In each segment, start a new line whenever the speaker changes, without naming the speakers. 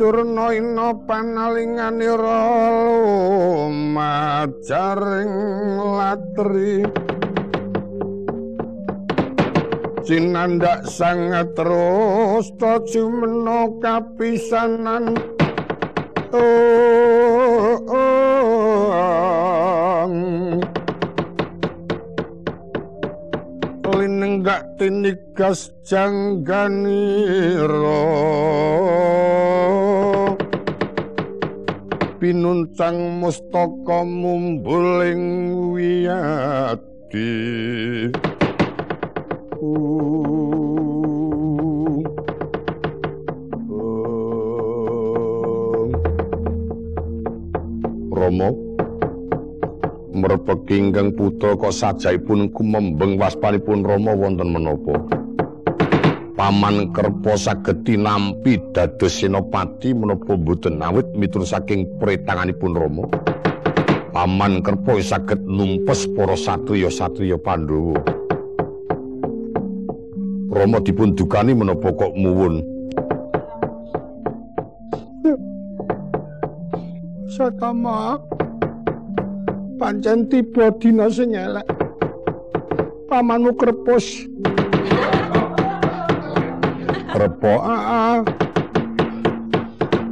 durna ina panalinganira lumajaring latri. Sinandak sangat terus to jumena kapisanan. Oh, oh, linenggak tinigas jangganiro pinuncang mustaka mumbuling wiyadi. Romo merpeki ingkang putra kok sajaipun kumembeng waspanipun Rama wonten menapa Paman Kerpa saged tinampi dados senopati menapa boten awit miturut saking pretanganipun Rama Paman Kerpa saged numpes para satriya-satriya Pandhawa Rama dipun dukani menapa kok muwun Satama pancen tiba dina sing elek. Pamanmu krepus. Krepo aa.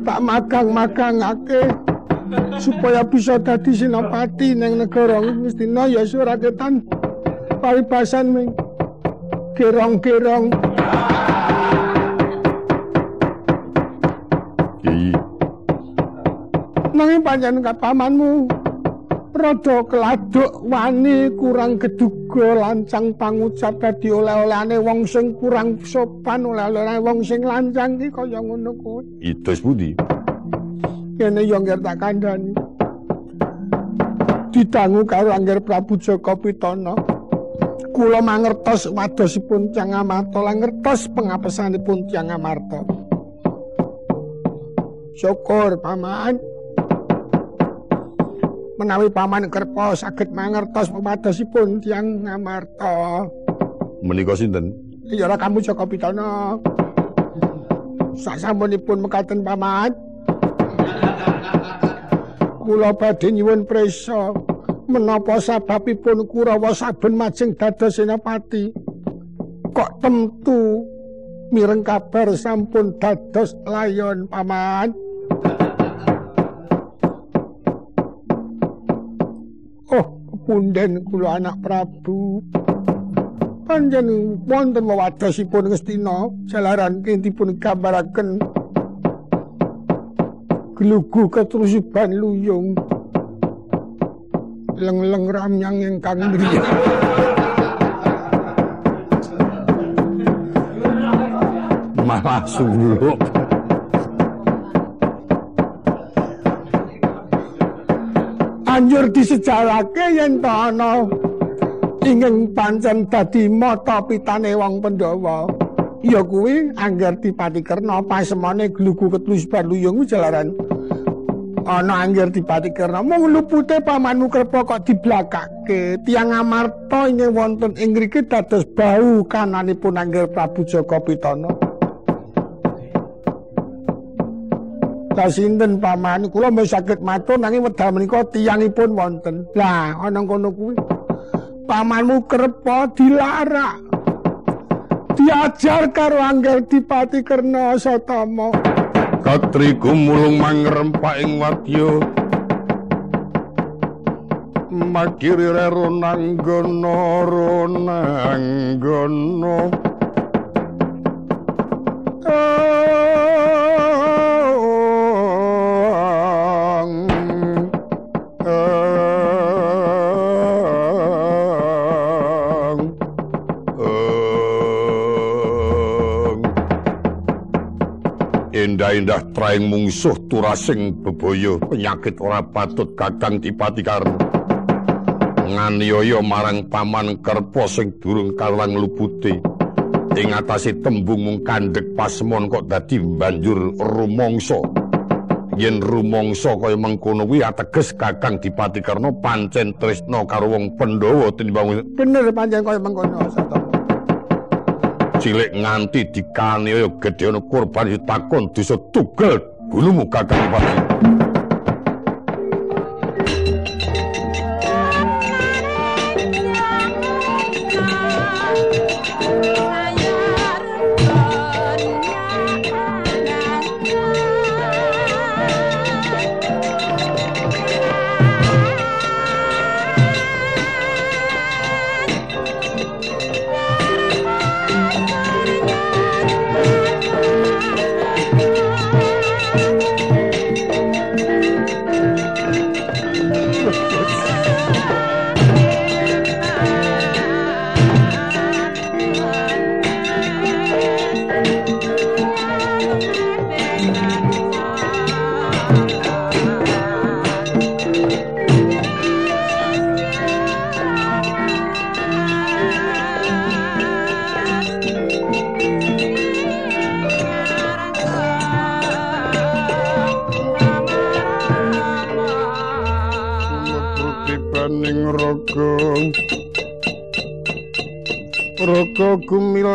Tak magang-magangake supaya bisa dadi senopati ning negara Ngastina ya suraketan paribasan ming gerong-gerong. Ki. Nanging pancen pamanmu rada keladuk wani kurang geduga lancang pangucap dadi oleh-olehane wong sing kurang sopan oleh-olehane wong sing lancang iki kaya ngono kuwi. Idos pundi? Kene yo ngger tak kandhani. Didangu karo Angger Prabu Jaka Pitana. Kula mangertos wadosipun Cang Amarta lan ngertos pengapesanipun Cang Amarta. Syukur paman menawi paman kerpa saged mangertos pemadosipun tiyang ngamarta. Menika sinten? Ya ora kamu Jaka Pitana. Sasampunipun mekaten paman. Kula badhe nyuwun prisa menapa sababipun Kurawa saben majeng dados senopati kok temtu mireng kabar sampun dados layon paman punden kula anak Prabu. Panjen wonten wewadosipun Ngastina jalaran kintipun gambaraken glugu ketrusiban luyung leng-leng ramyang ingkang mriya. Malah suluk. Banjur disejarake yen ana. Ingin pancen dadi mata pitane wong Pandhawa. Ya kuwi angger dipati kerna pasemane glugu ketlus baluyung jalaran. Ana angger dipati kerna mung lupute pamanmu krepa kok diblakake tiang amarta ingin wonten ing mriki dados bau kananipun angger Prabu Jaka Pitana sinten paman kula mung saged matur nanging wedal menika tiyangipun wonten. Lah ana kono kuwi. Pamanmu krepa dilarak. Diajar karo angger dipati kerna satama katri gumulung mangrempak ing wadya. Makiri rero nanggono ronanggono indah-indah traing mungsuh turasing bebaya penyakit ora patut kakang dipati nganiaya marang paman kerpo sing durung kalang luputi ing atase tembung mung kandhek pasemon kok dadi banjur rumangsa. Yen rumangsa kaya mengkono kuwi ateges kakang dipati karena pancen tresna karo wong pandhawa tinimbang bener pancen kaya mengkono sata cilik nganti dikani kaya gedhe ana korban takon desa tugel gulumu kakang pati.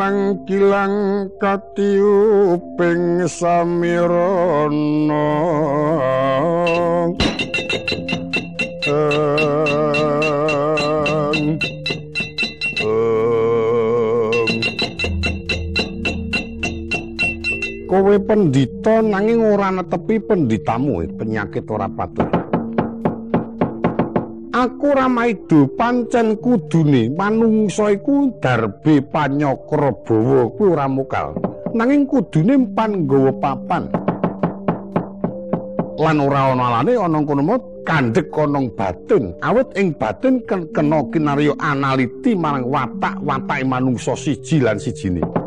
Gumilang kilang katiuping samirana. Kowe pendhita nanging ora netepi pendhitamu penyakit ora patut aku ramaido pancen kudune. Manungsa iku darbe panyakra bawa kuwi ora mukal nanging kudune panggawa papan. Lan ora ana alane ana kono kandhek ana batin. Awit ing batin kena kinarya analiti marang watak-watake manungsa siji lan sijine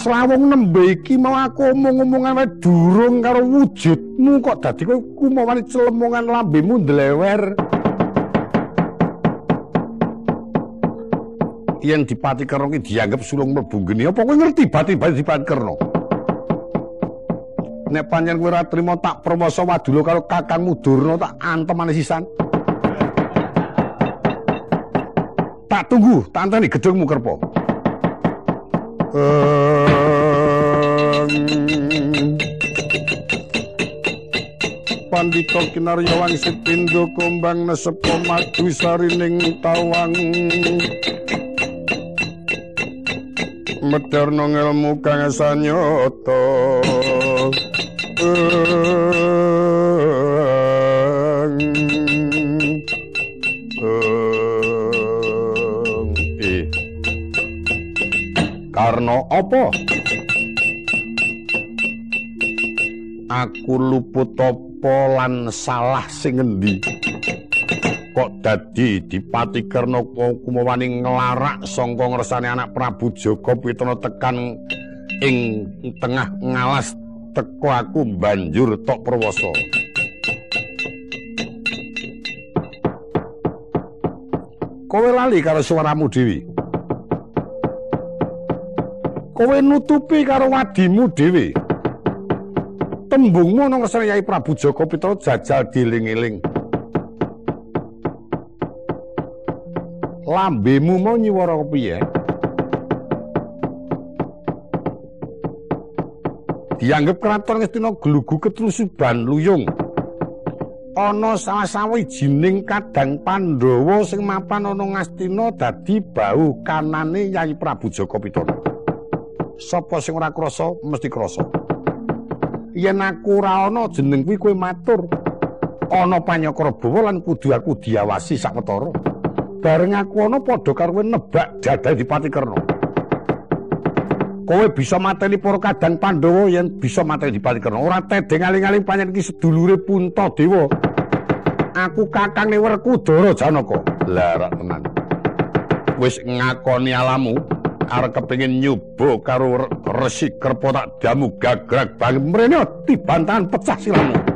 Srawung nembe iki mau aku omong-omongan wae durung karo wujudmu kok dadi kowe kumawani celemongan lambemu ndlewer. Yen dipati kerno ki dianggep sulung mlebu geni apa kowe ngerti bati-bati dipati kerno? Nek panjen kowe ora trima tak promoso wadulo karo Kakang Mudurna tak antemane sisan. Tak tunggu, tak anteni gedungmu kerpo. Pandita kinaryawan sitindo kombang nesepo madu sarining tawang. Medarno ngelmu kang sanyata karena apa? Aku luput apa lan salah sing endi? Kok dadi dipati karena kumawani ngelarak sangka ngersani anak Prabu Joko Pitono tekan ing tengah ngalas teko aku banjur tok perwasa. Kowe lali karo suaramu dewi. Kowe nutupi karo wadimu dhewe. Tembungmu nang Yai Prabu Joko Pitra jajal diling-iling. Lambemu mau nyiwara kepiye? Dianggep kraton Ngastina glugu ketrusuban luyung. Ana salah sawijining kadang Pandhawa sing mapan ana Ngastina dadi bau kanane Yai Prabu Joko Pitra. Sapa sing ora krasa mesti krasa. Yen aku ora ana jeneng kuwi kowe matur. Ana panyakara bawa lan kudu aku diawasi sawetara bareng aku ana padha karo nebak dadahe dipati kerna kowe bisa mateni para kadang pandhawa yen bisa mateni dipati kerna ora tedeng aling-aling panjen iki sedulure punta dewa. Aku kakang werkudara janaka. Lah tenan. Wis ngakoni alamu arep kepengin nyoba karo Resi Kerpo tak damu gagrag banget mrene dibantahan pecah silamu.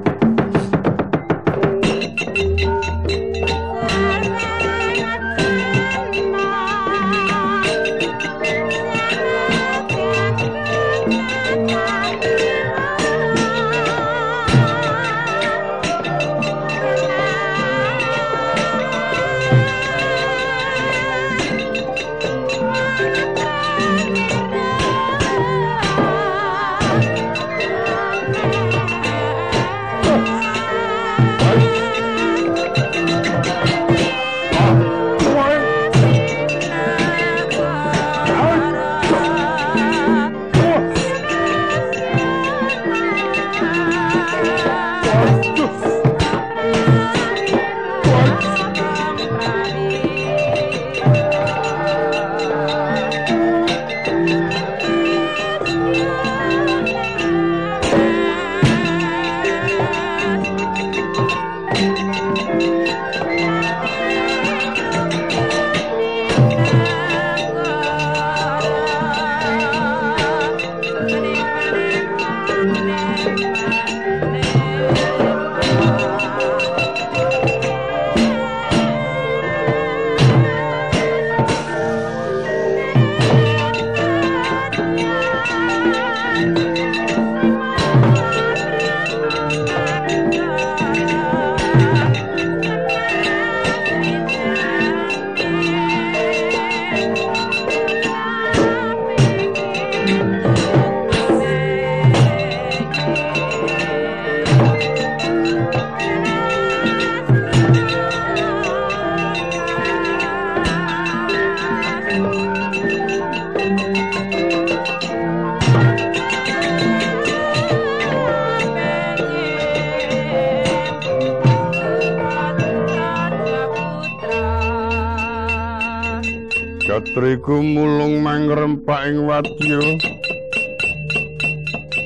Ing wadya.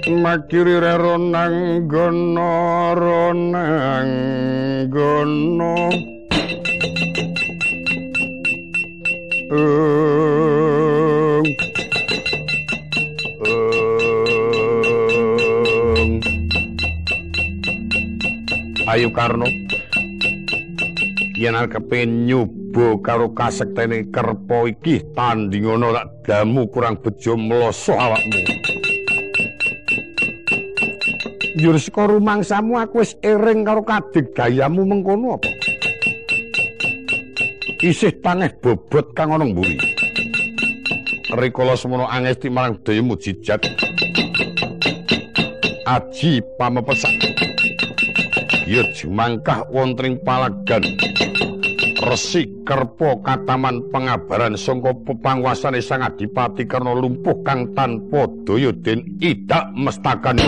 Makiri rero nang gono ronang gono. Um, um. ayo karno yen arep kepengin nyoba karo kasektene kerpo iki tandingono tak damu kurang bejo mloso awakmu Yur saka rumangsamu aku wis ering karo kadik gayamu mengkono apa? Isih tangeh bobot kang ana mburi. Rikala semono angesti marang daya mujijat. Aji pamepesak. Ya jumangkah wonten palagan. Resi kerpo kataman pengabaran sangka pepangwasane Sang Adipati karena lumpuh kang tanpa daya den idak mestakan.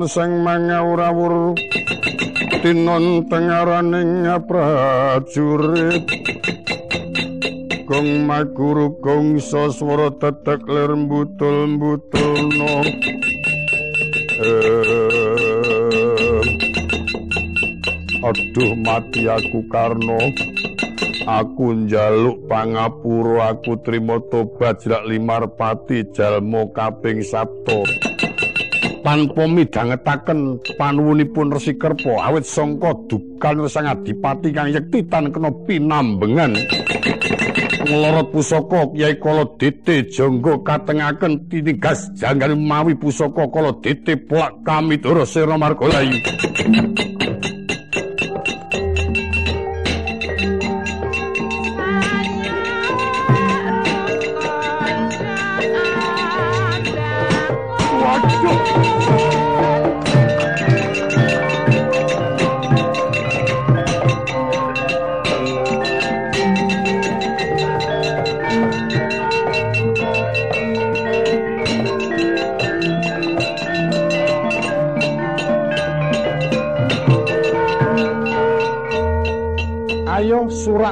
Katon sing mangawur-awur tinon tengaraning prajurit. Gong maguru gong saswara tetek lir mbutul-mbutulno. Aduh mati aku karno. Aku njaluk pangapura aku trimo tobat jrak limar pati jalmo kaping sabto tanpa midhangetaken panuwunipun Resi Kerpa awit sangka dukan Sang Adipati kang yektitan kena pinambengan. Nglorot pusaka Kyai Kala Dite Jangga katengaken tinigas janggal mawi pusaka Kala Dite Plak Kamidara Sira Margalayu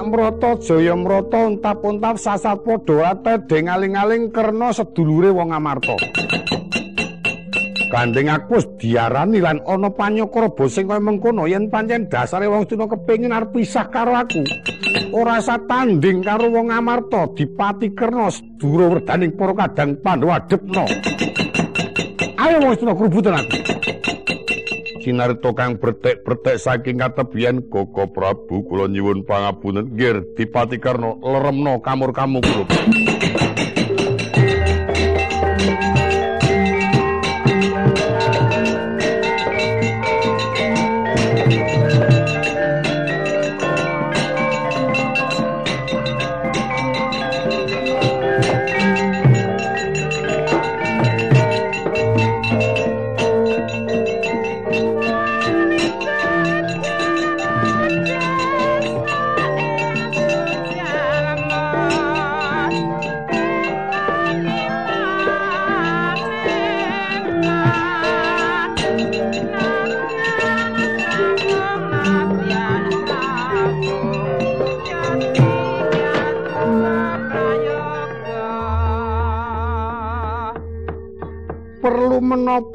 Mrata Jaya Mrata untap-untap sasat padha ate dengaling-aling kerna sedulure wong Amarta. Gandeng aku diarani lan ana panyokra bosing kaya mengkono yen pancen dasare wong Cina kepengin arep pisah karo aku. Ora satanding karo wong Amarta dipati kerna sedulur werdaning para kadang Pandhawa adepno. Ayo wong Cina krubutan aku. Sinarta kang bertek-bertek saking katebian Koko Prabu kula nyuwun pangapunten. Nggih Dipati Karna leremno kamur-kamur kula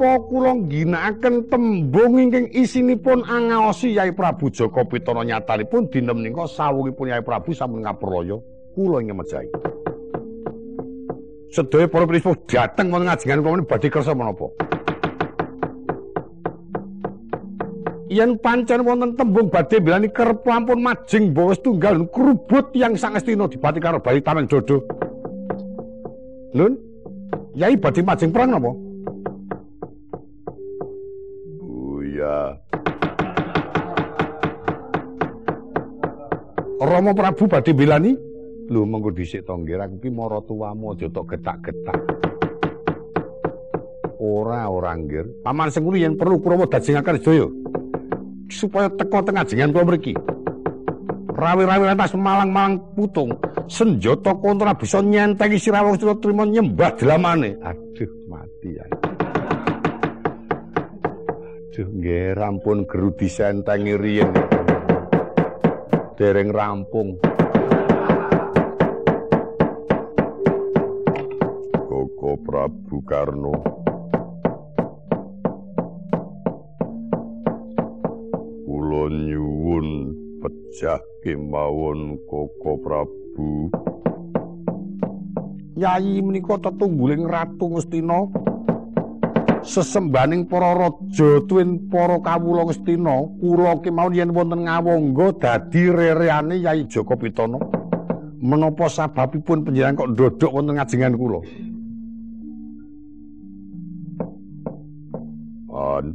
menapa kula ngginakaken tembung ingkang isinipun angaosi Yai Prabu Joko Pitana nyatanipun dina menika sawungipun Yai Prabu sampun ngapraya kula ing mejahi. Sedaya para prisuh dateng wonten ngajengan kula badhe kersa menapa? yen pancen wonten tembung badhe bilani kerep ampun majing bawa tunggal krubut yang sangestina dipati karo bayi tameng dodo. Nun, yai badhe majing perang napa?
Buya.
Rama Prabu badhe bilani? Lho mengko dhisik to nggih aku ki mara tuwamu aja tok getak-getak. Ora ora nggir. Paman sing yen perlu Kurawa dajengaken sedaya. supaya teko tengah jengan kula mriki. Rawi-rawi lantas malang-malang putung, senjata kontra bisa nyentengi sirawang sira trima nyembah delamane. Aduh mati ya. Aduh nggih rampun geru disentengi riyen. Dereng rampung.
Koko Prabu Karno. nyuwun pecah kemawon Koko Prabu.
Yayi menika tetungguling Ratu Ngastina. Sesembaning para raja tuwin para kawula Ngastina, kula kemawon yen wonten ngawangga dadi rereane Yayi Joko Pitana. Menapa sababipun panjenengan kok ndodok wonten ngajengan kula?
An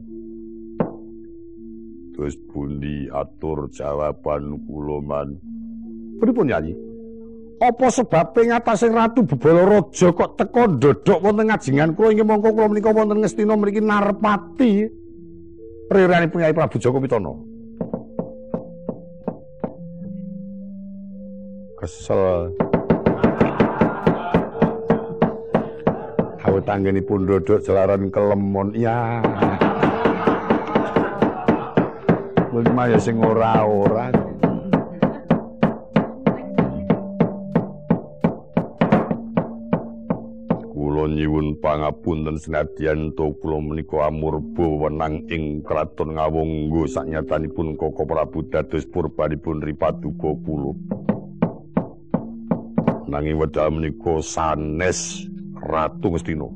Terus pundi atur jawaban kula man.
Pripun Yayi? Apa sebabe ngatasing Ratu Bebala Raja kok teka ndodok wonten ngajingan kula inggih mongko kula menika wonten Ngastina mriki narpati priranipun Kyai Prabu Joko Pitana. Kesel. Awet anggenipun ndodok jelaran kelemon. Ya. Lima ya sing ora-ora.
Pangapunten senadyan to kula menika amurba wenang ing kraton Ngawangga saknyatanipun Koko Prabu dados purbanipun ripaduka kula. Nanging wedal menika sanes Ratu Ngastina.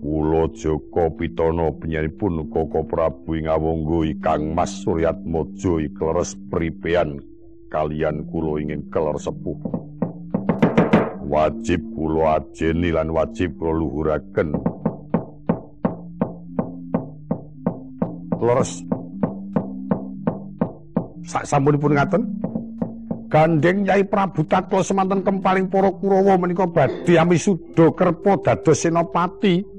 Kula Joko Pitana penyaripun Koko Prabu ing Awangga Kang Mas Suryatmaja ikleres pripean kalian kula ingin keler sepuh. Wajib kula ajeni lan wajib kula luhuraken.
Leres. Sak sampunipun ngaten. Gandeng Yai Prabu Tatwa semanten kempaling para Kurawa menika badhe amisudha kerpa dados senopati.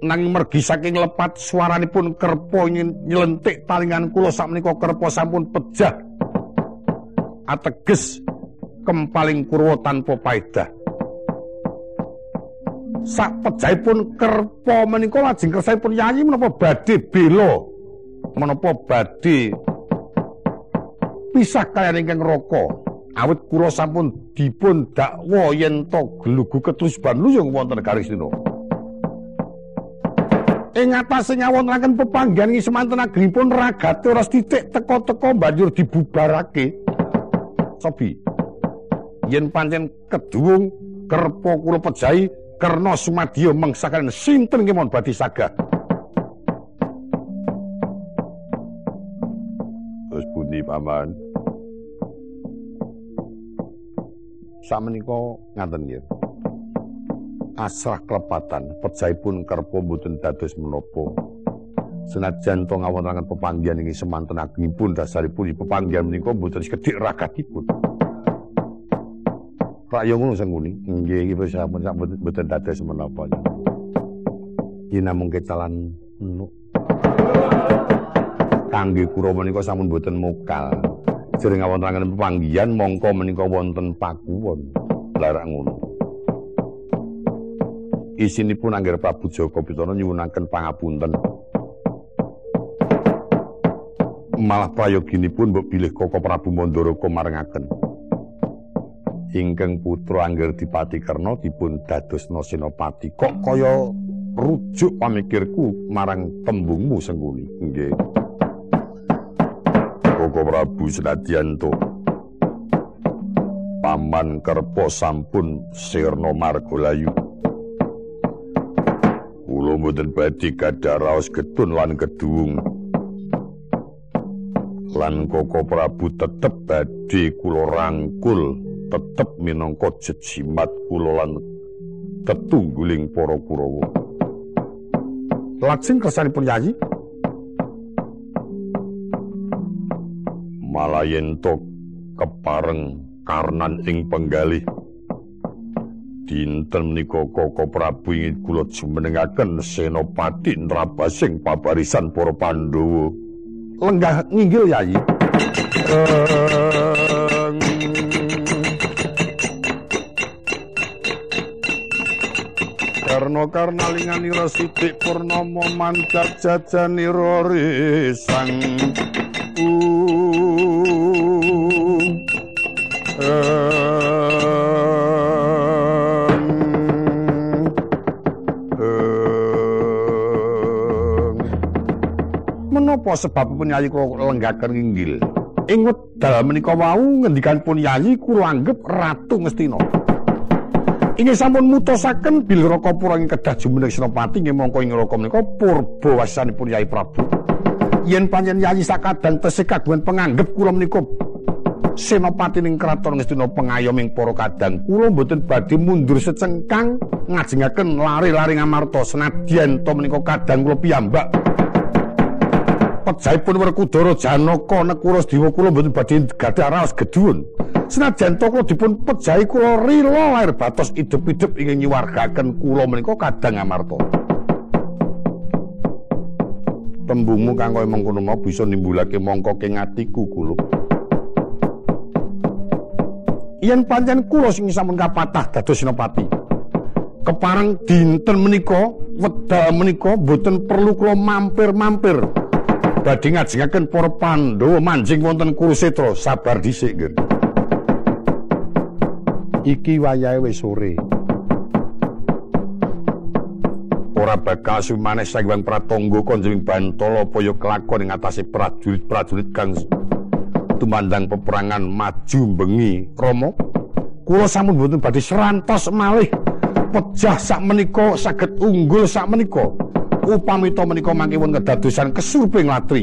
nang mergi saking lepat suaranipun kerpo nyelentik talingan kula sakmenika kerpo sampun pejah ateges kempaling kurwa tanpa paedah sak pejahipun kerpo menika lajeng kersanipun yayi menapa badhe bela? Menapa badhe pisah kaliyan ingkang raka awit kula sampun dipun dakwa yen to gelugu ketrus banluyung wonten garis dina ing atase nyawontenaken pepanggihan ing semanten agripun ragate ora titik teka-teka banjur dibubarake. Sobi. Yen pancen keduwung kerpa kula pejahi kerna sumadya mengsakan sinten kemon badhe sagah.
Terus pundi paman?
Samenika ngaten nggih. asrah klepatan pejahipun kerpa mboten dados menapa senajan to ngawontenaken pepanggihan ing semanten agengipun dasaripun pepanggihan menika mboten sekedhik ragatipun Prayo ngono senguni nggih iki wis sampun mboten dados menapa yen namung kecalan nuk kangge kura menika sampun mboten mokal. Jering ngawontenaken pepanggihan mongko menika wonten pakuwon. Larang ngono. Isinipun angger Prabu Joko Pitana nyuwunaken pangapunten. Malah prayoginipun mbok bilih Koko Prabu Mandaraka marengaken. Ingkang putra angger Dipati Karna dipun dadosna senopati. Kok kaya rujuk pamikirku marang tembungmu Sengguni. Nggih.
Koko Prabu Senadyanto. Paman Kerpo sampun sirna margalayu. mboten badhe gadah raos getun lan keduwung. Lan Koko Prabu tetep badhe kula rangkul, tetep minangka jejimat kula lan tetungguling para Kurawa.
Lajeng kersanipun Yayi
Malayento kepareng karnan ing penggalih dinten menika Koko Prabu ingin kula jumenengaken senopati nrabasing pabarisan para Pandhawa.
Lenggah nginggil Yayi.
Karna karnalinganira sithik purnama mancat jajanira risang.
Menapa sebabipun Yayi kula lenggaken inggil? Ing wekdal menika wau ngendikanipun Yayi kula anggep ratu Ngastina. Inggih sampun mutusaken bil Rakapura ing kedah jumeneng Senopati nggih mongko ing raka menika purba wasanipun Yayi Prabu. Yen panjen Yayi sakadang tesih kagungan penganggep kula menika Senopati ning kraton Ngastina pengayoming para kadang kula mboten badhe mundur secengkang ngajengaken lari-lari ngamarta senadyan to menika kadang kula piyambak pejaipun Werkudara Janaka Dewa kula mboten badhe gadah raos gedhuwun. Senajan to kula dipun pejahi kula rila lair batos idep-idep ingin nyuwargaken kula menika kadang amarta. Tembungmu kang kaya mengkono mau bisa nimbulake mongko ing atiku kula. Yen pancen kula sing sampun kapatah dados senopati. Kepareng dinten menika, wedal menika boten perlu kula mampir-mampir. Badhe ngajengaken para Pandhawa manjing wonten Kurusetra sabar dhisik nggih. Iki wayahe wis sore. Ora bakal sumaneh sangwang pratangga Kanjeng Bantala paya kelakon ing atase prajurit-prajurit kang tumandang peperangan maju bengi Rama. Kula sampun mboten badhe serantos malih pejah sak menika saged unggul sak menika. Upamita menika mangkewon kedadosan kesurping latri.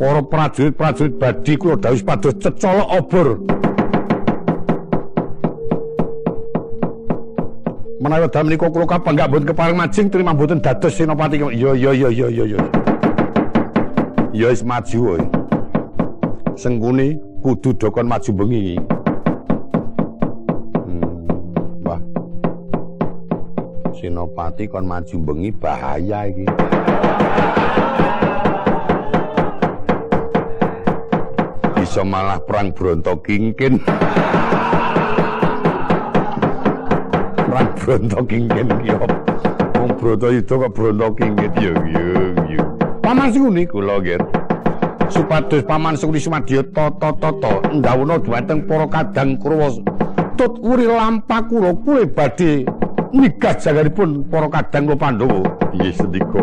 Para prajurit-prajurit badhe kula dawuh pados cecolok obor. Menawi dalem menika kula kapanggak mboten kepareng majing terima mboten dados senopati. Iya iya iya iya iya. Ya wis maju wae. Sengkune kudu dokon maju bengi. Senopati kon maju bengi bahaya iki. Bisa malah perang Bronto Kingkin. perang Bronto Kingkin iki opo? Bronto itu kok Bronto Kingkin yo yo. Paman Suni kula nggih. Supados Paman Suni Sumadya tata-tata ndawuhna dhumateng para kadang Kurawa. Tut uri lampa kula kuwe badhe nikah jagaripun para kadang kula Pandhawa.
Inggih sedika.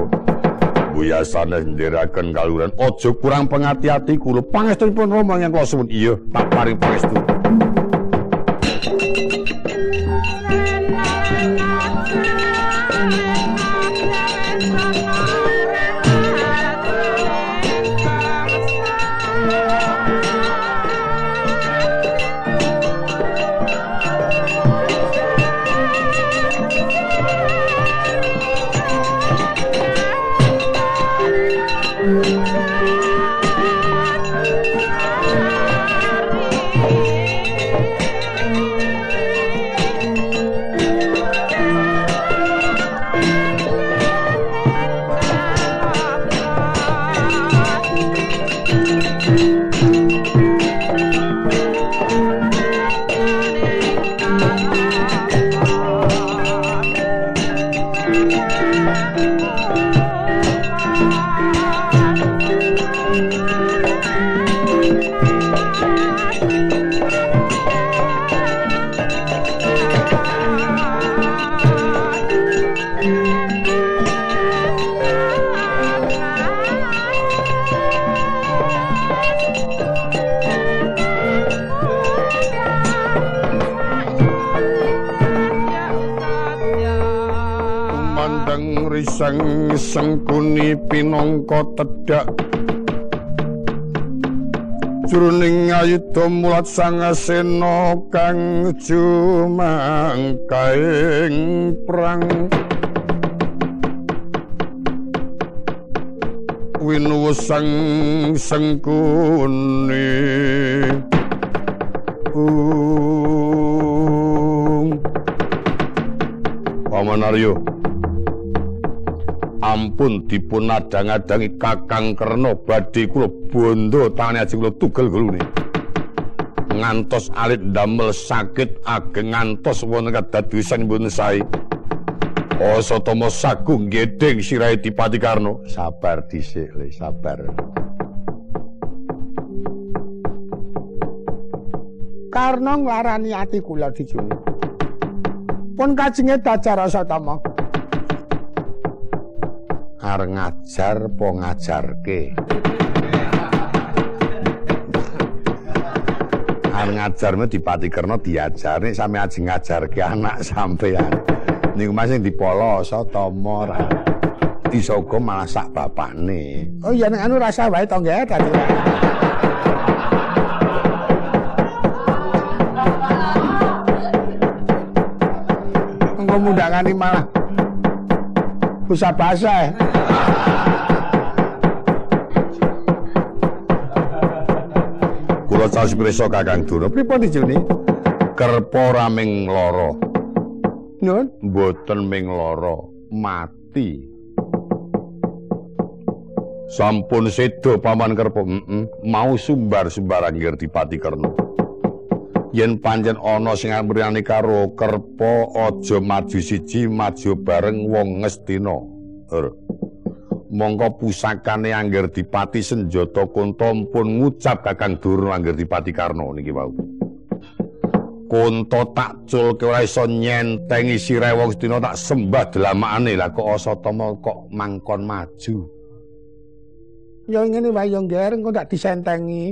Buyasane ndherekaken kaluran
aja kurang pengati-ati kula pangestunipun Rama yang kula suwun.
Iya, tak paring pangestu.
Sang sengkuni pinangka tedhak. Jroning ayudha mulat sang asena kang jumangkaing perang. Winuwa sang sengkuni Paman Aryo ampun dipun adang-adangi Kakang Kerna badhe kula bondo tangane ajeng kula tugel gulune. Ngantos alit damel sakit ageng ngantos wonten kadadosan pun sae. Asa tama sagung gedeng sirahe Dipati Karno. Sabar dhisik, le, sabar.
Karno nglarani ati kula dijune. Pun kajenge dajar rasa tama.
Arep ngajar apa ngajarke? Arep ngajarmu dipati kerna diajar. Nek sami aji ngajarke anak sampean niku masing dipoloso tama ra. Disogo malah sak bapakne.
Oh iya nek anu rasa wae to nggih Engko mundangani malah Bisa bahasa ya.
Kula caos pirsa Kakang Dura.
Pripun dijuni?
Kerpa raming lara.
Nun,
Mboten ming lara, mati. Sampun sedo paman kerpa, heeh, mau sumbar-sumbar anggir dipati kerna. Yen pancen ana sing amriyane karo kerpa aja maju siji, maju bareng wong ngestina. Er. Mongko pusakane Angger Dipati senjata kunta pun ngucap Kakang Durna Angger Dipati Karna niki wau. Kunta tak culke ora iso nyentengi sirahe wong sedina tak sembah delamakane lah kok asatama kok mangkon maju.
ya ngene wae yo nggih engko tak disentengi.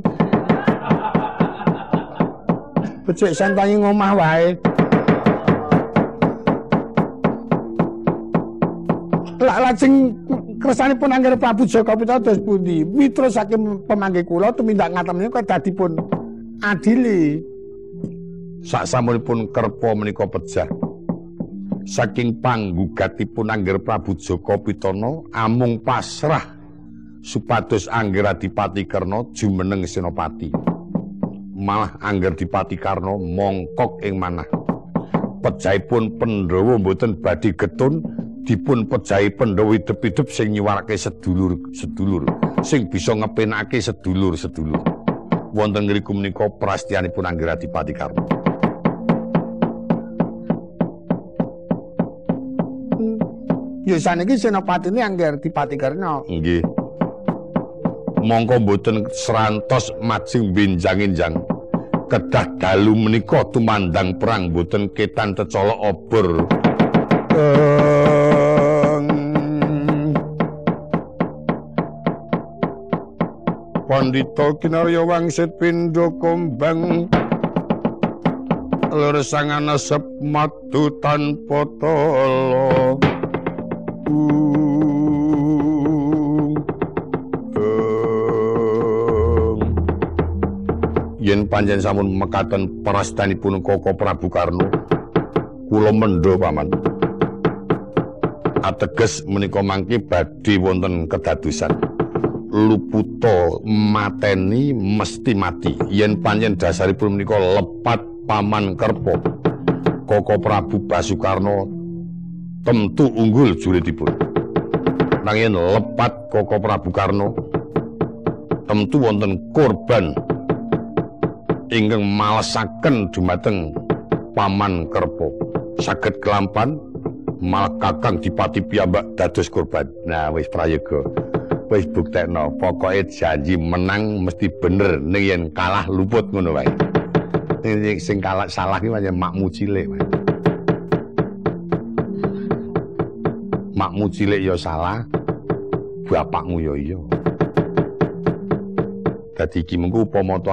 Becik sentengi ngomah wae. Lak lajeng kersanipun angger Prabu Jaka Pitados pundi? Mitra saking pemangge kula tumindak ngaten menika dadi pun adili.
Sak samunipun kerpa menika pejah. Saking panggugatipun Angger Prabu Jaka Pitana amung pasrah supados Angger Adipati Karna jumeneng Senopati. Malah Angger Dipati Karna mongkok ing manah. Pejahipun Pandhawa mboten badhe getun dipun pejahi Pandhawa idep-idep sing nyuwarake sedulur-sedulur sing bisa ngepenake sedulur-sedulur. Wonten ngriku menika prastianipun Angger Adipati Karna.
Ya saniki senopatine angger dipati karena
Nggih. Mongko mboten serantos majeng benjang-enjang. Kedah dalu menika tumandang perang mboten ketan tecolok obor. Pandita kinarya wangsit pindha kombang lur sang anesep matu tanpa tala. Yen panjen sampun mekaten prastanipun Koko Prabu Karno, kula mendho paman. Ateges menika mangke badhe wonten kedadosan. Luputa mateni mesti mati. Yen panjen dasaripun menika lepat paman kerpo. Koko Prabu Basukarno tentu unggul julidipun. Nanging lepat Koko Prabu Karno tentu wonten korban ingkang malesaken dumateng Paman Kerpo. Saged kelampan malah Kakang Dipati piyambak dados korban. Nah, wis prayoga. Wis buktekno, pokoke janji menang mesti bener ning yen kalah luput ngono wae. Sing kalah salah ki pancen makmu cilik wae. Makmu cilik ya salah, bapakmu ya iya. Dadi iki mengko upama to